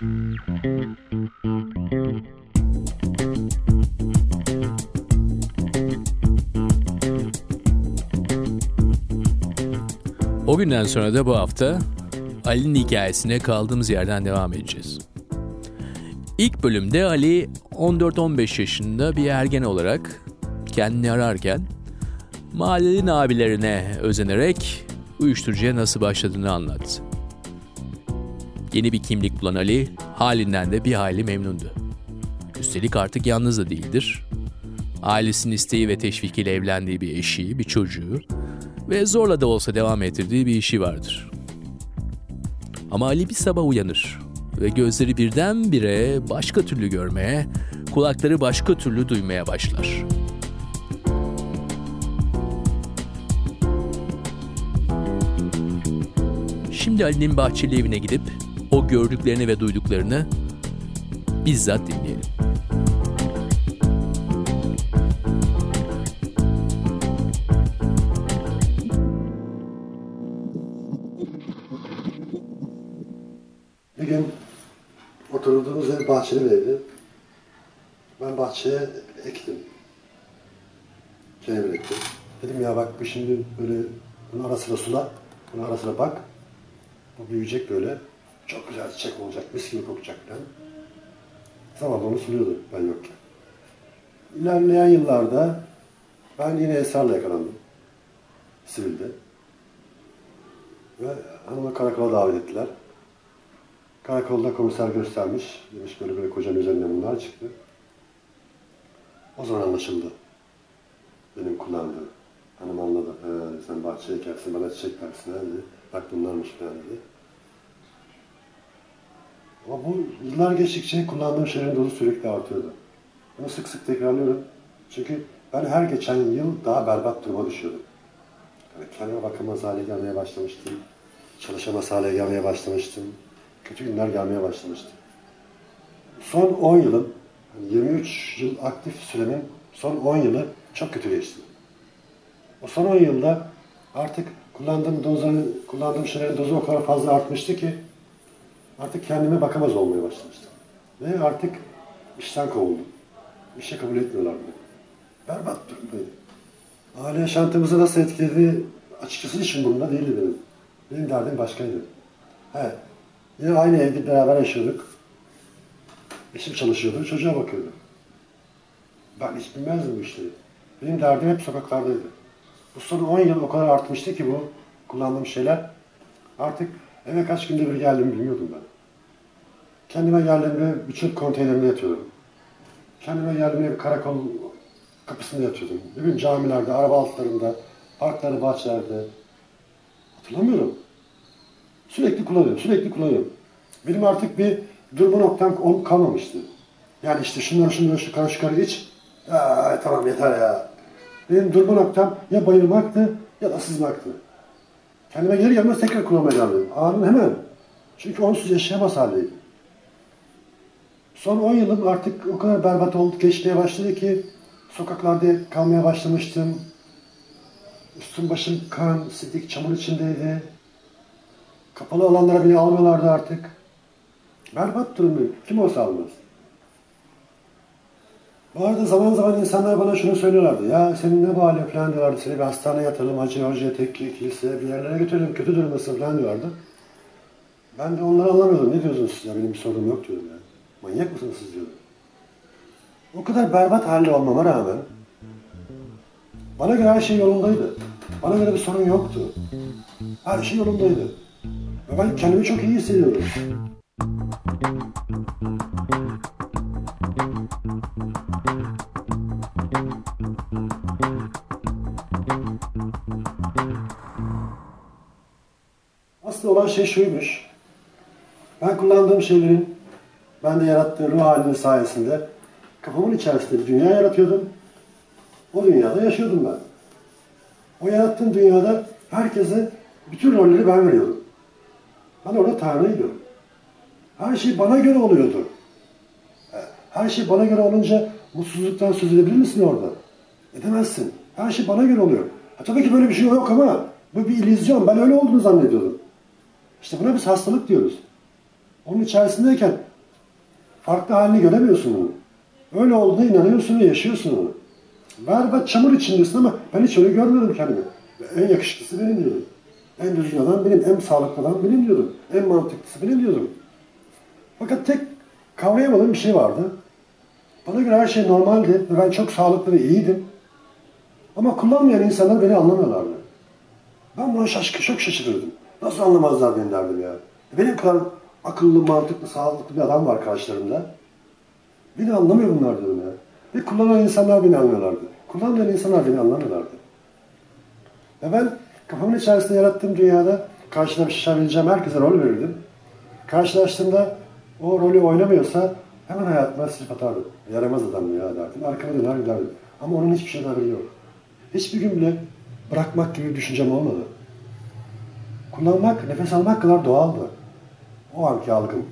O günden sonra da bu hafta Ali'nin hikayesine kaldığımız yerden devam edeceğiz. İlk bölümde Ali 14-15 yaşında bir ergen olarak kendini ararken mahallenin abilerine özenerek uyuşturucuya nasıl başladığını anlattı. Yeni bir kimlik bulan Ali halinden de bir hayli memnundu. Üstelik artık yalnız da değildir. Ailesinin isteği ve teşvikiyle evlendiği bir eşi, bir çocuğu ve zorla da olsa devam ettirdiği bir işi vardır. Ama Ali bir sabah uyanır ve gözleri birdenbire başka türlü görmeye, kulakları başka türlü duymaya başlar. Şimdi Ali'nin bahçeli evine gidip gördüklerini ve duyduklarını bizzat dinleyelim. Bir gün oturduğumuz ev bahçeli bir evdi. Ben bahçeye ektim. Kenevir ektim. Dedim ya bak bu şimdi böyle bunu ara sıra sula, bunu ara sıra bak. Bu büyüyecek böyle. Çok güzel çiçek olacak, mis gibi kokacak falan. Zamanla onu suluyordu ben yokken. İlerleyen yıllarda ben yine esrarla yakalandım. Sivilde. Ve hanımı karakola davet ettiler. Karakolda komiser göstermiş. Demiş böyle böyle kocanın üzerine bunlar çıktı. O zaman anlaşıldı. Benim kullandığım. Hanım anladı. He, sen bahçeye ekersin bana çiçek versin dedi. Bak bunlarmış falan dedi. Ama bu yıllar geçtikçe kullandığım şeylerin dozu sürekli artıyordu. Bunu sık sık tekrarlıyorum. Çünkü ben her geçen yıl daha berbat duruma düşüyordum. Yani kendime bakamaz hale gelmeye başlamıştım. Çalışamaz hale gelmeye başlamıştım. Kötü günler gelmeye başlamıştı. Son 10 yılım, yani 23 yıl aktif süremin son 10 yılı çok kötü geçti. O son 10 yılda artık kullandığım dozların, kullandığım şeylerin dozu o kadar fazla artmıştı ki artık kendime bakamaz olmaya başlamıştım. Ve artık işten kovuldum. İşe kabul etmiyorlar beni. Berbat durumdaydım. Aile yaşantımızı nasıl etkiledi açıkçası hiç umurumda değildi benim. Benim derdim başkaydı. He, yine aynı evde beraber yaşıyorduk. Eşim çalışıyordu, çocuğa bakıyordu. Ben hiç bilmezdim bu işleri. Benim derdim hep sokaklardaydı. Bu son 10 yıl o kadar artmıştı ki bu kullandığım şeyler. Artık eve kaç günde bir geldiğimi bilmiyordum ben. Kendime geldiğimde bir çöp konteynerine yatıyordum. Kendime bir karakol kapısında yatıyordum. Bir gün camilerde, araba altlarında, parklarda, bahçelerde. Hatırlamıyorum. Sürekli kullanıyorum, sürekli kullanıyorum. Benim artık bir durma noktam kalmamıştı. Yani işte şunları şunları şu karı şu karı iç. Ya tamam yeter ya. Benim durma noktam ya bayılmaktı ya da sızmaktı. Kendime geri gelmez tekrar kullanmaya devam. Anın hemen. Çünkü onsuz yaşayamaz haldeydim. Son 10 yılım artık o kadar berbat oldu, geçmeye başladı ki sokaklarda kalmaya başlamıştım. Üstüm başım kan, sidik, çamur içindeydi. Kapalı alanlara beni almıyorlardı artık. Berbat durumdayım. Kim olsa almaz. Bu arada zaman zaman insanlar bana şunu söylüyorlardı. Ya senin ne halin falan diyorlardı. Seni bir hastaneye yatıralım, hacı hocaya, tekke, kilise bir yerlere götürelim. Kötü durumdasın falan diyorlardı. Ben de onları anlamıyordum. Ne diyorsunuz siz ya? Benim bir sorunum yok diyordum ya. Manyak mısınız siz diyordum. O kadar berbat halde olmama rağmen bana göre her şey yolundaydı. Bana göre bir sorun yoktu. Her şey yolundaydı. Ve ben kendimi çok iyi hissediyorum. Aslında olan şey şuymuş. Ben kullandığım şeylerin bende yarattığı ruh halinin sayesinde kafamın içerisinde bir dünya yaratıyordum. O dünyada yaşıyordum ben. O yarattığım dünyada herkese bütün rolleri ben veriyordum. Ben orada Tanrı'ydım. Her şey bana göre oluyordu. Her şey bana göre olunca mutsuzluktan söz edebilir misin orada? Edemezsin. Her şey bana göre oluyor. Ha, tabii ki böyle bir şey yok ama bu bir illüzyon. Ben öyle olduğunu zannediyordum. İşte buna biz hastalık diyoruz. Onun içerisindeyken farklı halini göremiyorsun bunu. Öyle olduğuna inanıyorsun ve yaşıyorsun onu. Berbat çamur içindesin ama ben hiç öyle görmedim kendimi. En yakışıklısı benim diyordum. En düzgün adam benim, en sağlıklı adam benim diyordum. En mantıklısı benim diyordum. Fakat tek kavrayamadığım bir şey vardı. Bana göre her şey normaldi ve ben çok sağlıklı ve iyiydim. Ama kullanmayan insanlar beni anlamıyorlardı. Ben buna şaşkın, çok şaşırırdım. Nasıl anlamazlar beni derdim ya. Benim kadar akıllı, mantıklı, sağlıklı bir adam var karşılarında. Beni anlamıyor bunlar diyorum ya. Ve kullanan insanlar beni anlıyorlardı. Kullanmayan insanlar beni anlamıyorlardı. Ve ben kafamın içerisinde yarattığım dünyada karşılaşabileceğim herkese rol verirdim. Karşılaştığımda o rolü oynamıyorsa hemen hayatıma silip atardım. Yaramaz adam ya derdim. Arkama döner giderdim. Ama onun hiçbir şeyden haberi yok. Hiçbir gün bile bırakmak gibi bir düşüncem olmadı. Kullanmak, nefes almak kadar doğaldı. O anki algım.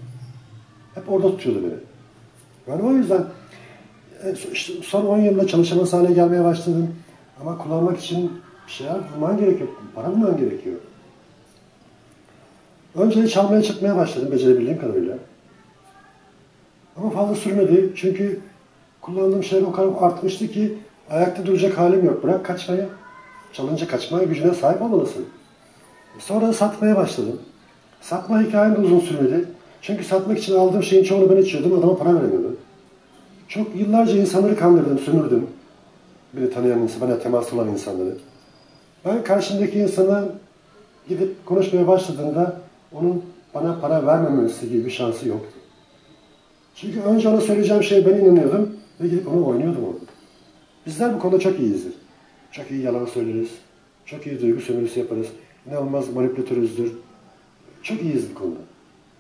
Hep orada tutuyordu beni. Yani o yüzden e, işte son 10 yılda çalışamaz hale gelmeye başladım. Ama kullanmak için bir şeyler bulman gerekiyor. Para bulman gerekiyor. Önce çalmaya çıkmaya başladım becerebildiğim kadarıyla. Ama fazla sürmedi çünkü kullandığım şeyler o kadar artmıştı ki ayakta duracak halim yok. Bırak kaçmayı. Çalınca kaçmaya gücüne sahip olmalısın. Sonra satmaya başladım. Satma hikayem de uzun sürmedi. Çünkü satmak için aldığım şeyin çoğunu ben içiyordum, adama para veremiyordum. Çok yıllarca insanları kandırdım, sömürdüm. Beni tanıyan insan, bana temas olan insanları. Ben karşımdaki insana gidip konuşmaya başladığımda onun bana para vermemesi gibi bir şansı yoktu. Çünkü önce ona söyleyeceğim şeye ben inanıyordum ve gidip onu oynuyordum orada. Bizler bu konuda çok iyiyizdir. Çok iyi yalan söyleriz. Çok iyi duygu sömürüsü yaparız. İnanılmaz manipülatörüzdür. Çok iyiyiz bu konuda.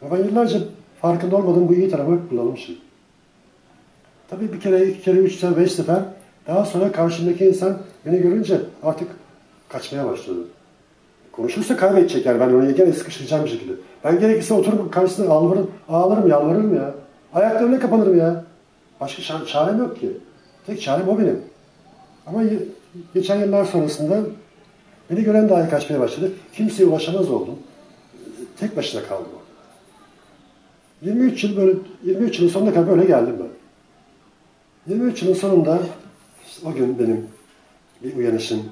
Ve ben yıllarca farkında olmadığım bu iyi tarafı kullanmışım. Tabii bir kere, iki kere, üç sefer, beş sefer daha sonra karşımdaki insan beni görünce artık kaçmaya başladı. Konuşursa kaybedecek yani ben onu gene sıkıştıracağım bir şekilde. Ben gerekirse oturup karşısında ağlarım, ağlarım, yalvarırım ya. Ayaklarına kapanırım ya. Başka çare, çarem yok ki. Tek çarem o benim. Ama geçen yıllar sonrasında beni gören dahi kaçmaya başladı. Kimseye ulaşamaz oldum. Tek başına kaldım. 23 yıl böyle 23 yılın sonuna kadar böyle geldim ben. 23 yılın sonunda o gün benim bir uyanışım,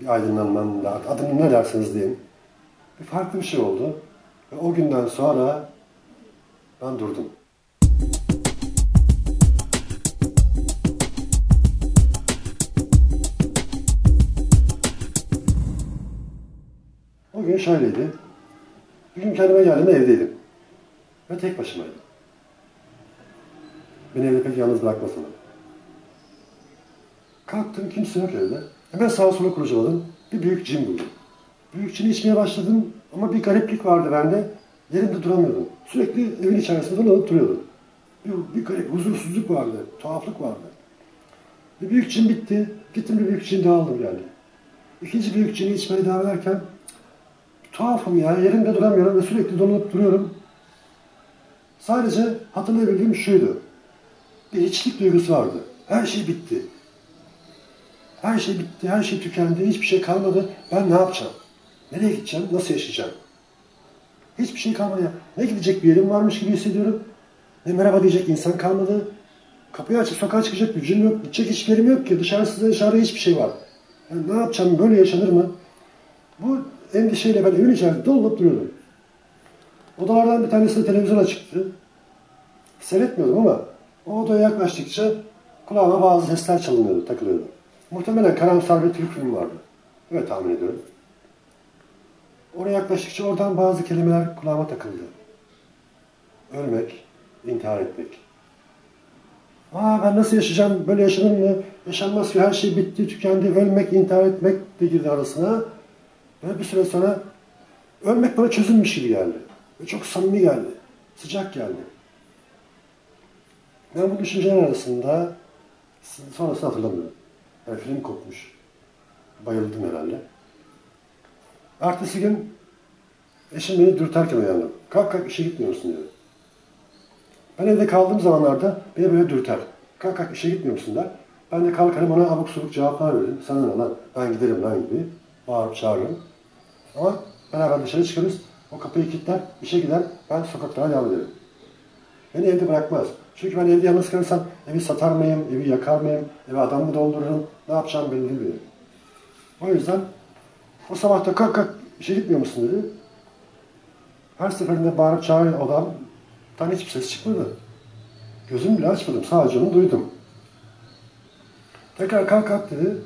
bir aydınlanmam, adını ne derseniz deyin. Bir farklı bir şey oldu. Ve o günden sonra ben durdum. O gün şöyleydi. Bir gün kendime geldim evdeydim. Ve tek başımaydım. Beni evde pek yalnız bırakmasınlar. Kalktım, kimse yok evde. Hemen sağa sola kurcaladım. Bir büyük cin buldum. Büyük cini içmeye başladım ama bir gariplik vardı bende. Yerimde duramıyordum. Sürekli evin içerisinde dolanıp duruyordum. Bir, bir garip huzursuzluk vardı, tuhaflık vardı. Bir büyük cin bitti. Gittim bir büyük cin daha aldım geldi. İkinci büyük cini içmeye devam ederken tuhafım ya, yerimde duramıyorum ve sürekli dolanıp duruyorum. Sadece hatırlayabildiğim şuydu. Bir hiçlik duygusu vardı. Her şey bitti. Her şey bitti, her şey tükendi, hiçbir şey kalmadı. Ben ne yapacağım? Nereye gideceğim? Nasıl yaşayacağım? Hiçbir şey kalmadı ya. Ne gidecek bir yerim varmış gibi hissediyorum. Ne merhaba diyecek insan kalmadı. Kapıyı açıp sokağa çıkacak gücüm yok. Gidecek hiçbir yerim yok ki. Dışarısı dışarıda hiçbir şey var. Yani ne yapacağım? Böyle yaşanır mı? Bu endişeyle ben evin içerisinde dolup duruyordum. Odalardan bir tanesinde televizyon açıktı. Seyretmiyordum ama o odaya yaklaştıkça kulağıma bazı sesler çalınıyordu, takılıyordu. Muhtemelen karamsar bir Türk filmi vardı. Öyle tahmin ediyorum. Oraya yaklaştıkça oradan bazı kelimeler kulağıma takıldı. Ölmek, intihar etmek. Aa ben nasıl yaşayacağım, böyle yaşanır mı? Yaşanmaz ki her şey bitti, tükendi, ölmek, intihar etmek de girdi arasına. Ve bir süre sonra ölmek bana çözülmüş gibi geldi. Ve çok samimi geldi, sıcak geldi. Ben bu düşünceler arasında sonrasını hatırlamıyorum. Yani film kopmuş. Bayıldım herhalde. Ertesi gün eşim beni dürterken uyandım. Kalk kalk işe gitmiyorsun diyor. Ben evde kaldığım zamanlarda beni böyle dürter. Kalk kalk işe gitmiyor musun der. Ben de kalkarım ona abuk subuk cevaplar veririm. Sana ne lan ben giderim lan gibi. Bağırıp çağırırım. Ama beraber dışarı çıkarız. O kapıyı kilitler, işe gider. Ben sokaklara devam ederim. Beni evde bırakmaz. Çünkü ben evde yalnız kalırsam evi satar mıyım, evi yakar mıyım, eve adam mı doldururum, ne yapacağım belli değil. O yüzden o sabah da kalk kalk işe gitmiyor musun dedi. Her seferinde bağırıp çağırıyor odam. Tam hiçbir ses çıkmadı. Gözümü bile açmadım. Sadece onu duydum. Tekrar kalk kalk dedi.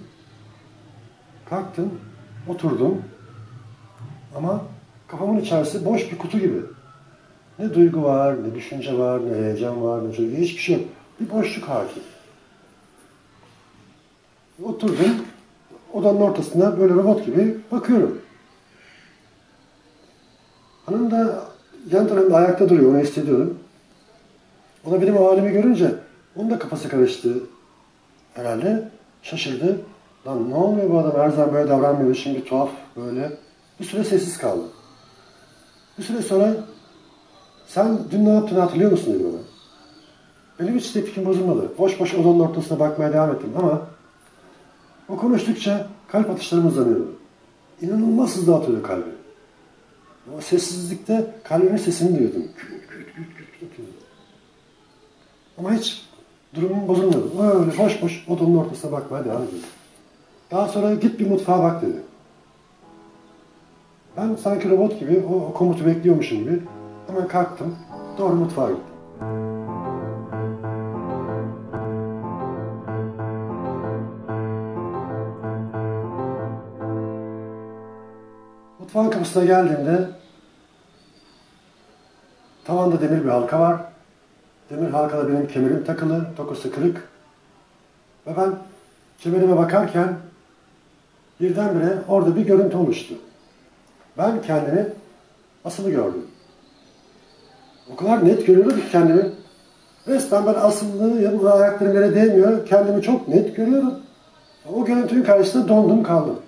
Kalktım. Oturdum. Ama kafamın içerisi boş bir kutu gibi. Ne duygu var, ne düşünce var, ne heyecan var, ne duygu, hiçbir şey yok. Bir boşluk hakim. Oturdum. Odanın ortasında böyle robot gibi bakıyorum. Hanım da yan tarafında ayakta duruyor, onu hissediyorum. O da benim halimi görünce onun da kafası karıştı herhalde. Şaşırdı. Lan ne oluyor bu adam her zaman böyle davranmıyor, şimdi tuhaf böyle. Bir süre sessiz kaldı. Bir süre sonra sen dün ne yaptığını hatırlıyor musun dedi bana. Benim hiç tepkim bozulmadı. Boş boş odanın ortasına bakmaya devam ettim ama o konuştukça kalp atışlarım hızlanıyordu. İnanılmaz hızlı atıyordu kalbi. O sessizlikte kalbimin sesini duyuyordum. Küt küt küt küt atıyordu. Ama hiç durumum bozulmadı. Öyle boş boş odanın ortasına bakmaya devam ediyordum. Daha sonra git bir mutfağa bak dedi. Ben sanki robot gibi o, komutu bekliyormuşum gibi hemen kalktım. Doğru mutfağa gittim. Mutfağın kapısına geldiğimde tavanda demir bir halka var. Demir halkada benim kemerim takılı, dokusu kırık. Ve ben kemerime bakarken birdenbire orada bir görüntü oluştu. Ben kendimi asılı gördüm. O kadar net görüyordum ki kendimi. Resmen ben asılı, yanımda ayaklarım yere değmiyor. Kendimi çok net görüyorum. O görüntünün karşısında dondum kaldım.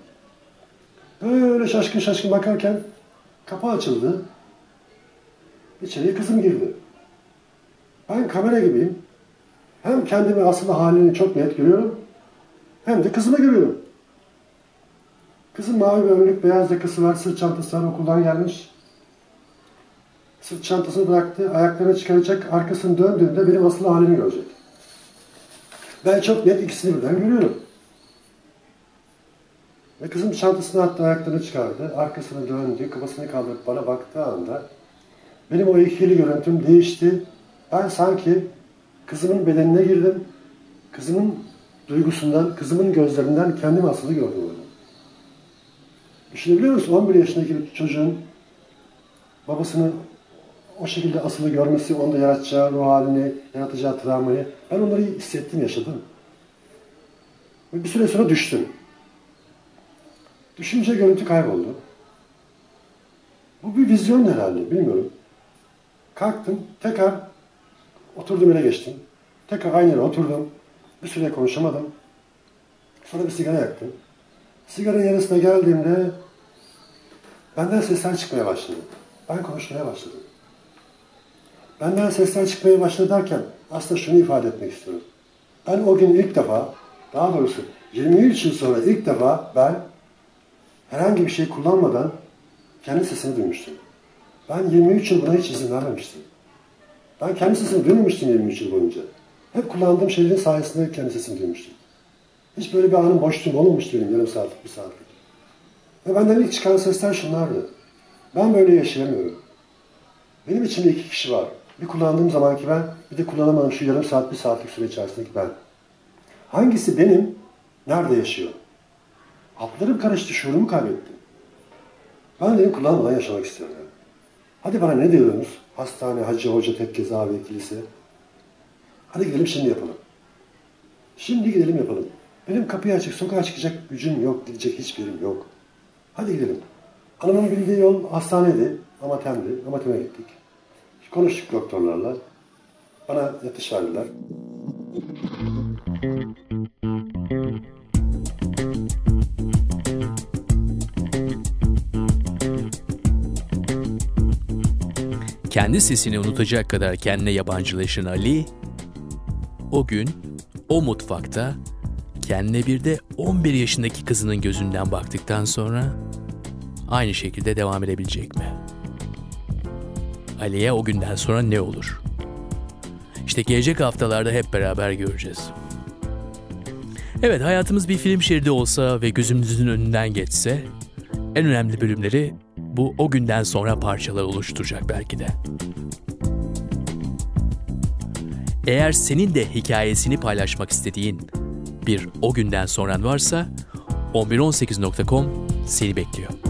Böyle şaşkın şaşkın bakarken kapı açıldı. İçeriye kızım girdi. Ben kamera gibiyim. Hem kendimi asılı halini çok net görüyorum. Hem de kızımı görüyorum. Kızım mavi bir önlük, beyaz yakası var, sırt çantası var, okuldan gelmiş. Sırt çantasını bıraktı, ayaklarını çıkaracak, arkasını döndüğünde benim asılı halimi görecek. Ben çok net ikisini birden görüyorum. Ve kızım çantasını attı, ayaklarını çıkardı, arkasını döndü, kafasını kaldırıp bana baktığı anda benim o ikili görüntüm değişti. Ben sanki kızımın bedenine girdim. Kızımın duygusundan, kızımın gözlerinden kendimi asılı gördüm. Düşünebiliyor musun? 11 yaşındaki bir çocuğun babasını o şekilde asılı görmesi, onda yaratacağı ruh halini, yaratacağı travmayı. Ben onları hissettim, yaşadım. Ve bir süre sonra düştüm. Düşünce görüntü kayboldu. Bu bir vizyon herhalde, bilmiyorum. Kalktım, tekrar oturdum yere geçtim. Tekrar aynı yere oturdum. Bir süre konuşamadım. Sonra bir sigara yaktım. Sigaranın yarısına geldiğimde benden sesler çıkmaya başladı. Ben konuşmaya başladım. Benden sesler çıkmaya başladı derken aslında şunu ifade etmek istiyorum. Ben o gün ilk defa, daha doğrusu 23 yıl sonra ilk defa ben herhangi bir şey kullanmadan kendi sesini duymuştum. Ben 23 yıl buna hiç izin vermemiştim. Ben kendi sesimi duymamıştım 23 yıl boyunca. Hep kullandığım şeylerin sayesinde kendi sesimi duymuştum. Hiç böyle bir anın boşluğum olmamıştı benim yarım saatlik, bir saatlik. Ve benden ilk çıkan sesler şunlardı. Ben böyle yaşayamıyorum. Benim içimde iki kişi var. Bir kullandığım zamanki ben, bir de kullanamadığım şu yarım saat, bir saatlik süre içerisindeki ben. Hangisi benim, nerede yaşıyor? Haplarım karıştı, şuurumu kaybettim. Ben dedim kullanmadan yaşamak istiyorum. Yani. Hadi bana ne diyorsunuz? Hastane, hacı, hoca, tekke, zaviye, kilise. Hadi gidelim şimdi yapalım. Şimdi gidelim yapalım. Benim kapıyı açık, sokağa çıkacak gücüm yok, gidecek hiçbir yerim yok. Hadi gidelim. Hanımın bildiği yol hastaneydi, amatemdi, amateme gittik. Konuştuk doktorlarla. Bana yatış verdiler. Kendi sesini unutacak kadar kendine yabancılaşan Ali, o gün o mutfakta kendine bir de 11 yaşındaki kızının gözünden baktıktan sonra aynı şekilde devam edebilecek mi? Ali'ye o günden sonra ne olur? İşte gelecek haftalarda hep beraber göreceğiz. Evet hayatımız bir film şeridi olsa ve gözümüzün önünden geçse en önemli bölümleri bu o günden sonra parçalar oluşturacak belki de. Eğer senin de hikayesini paylaşmak istediğin bir o günden sonran varsa 1118.com seni bekliyor.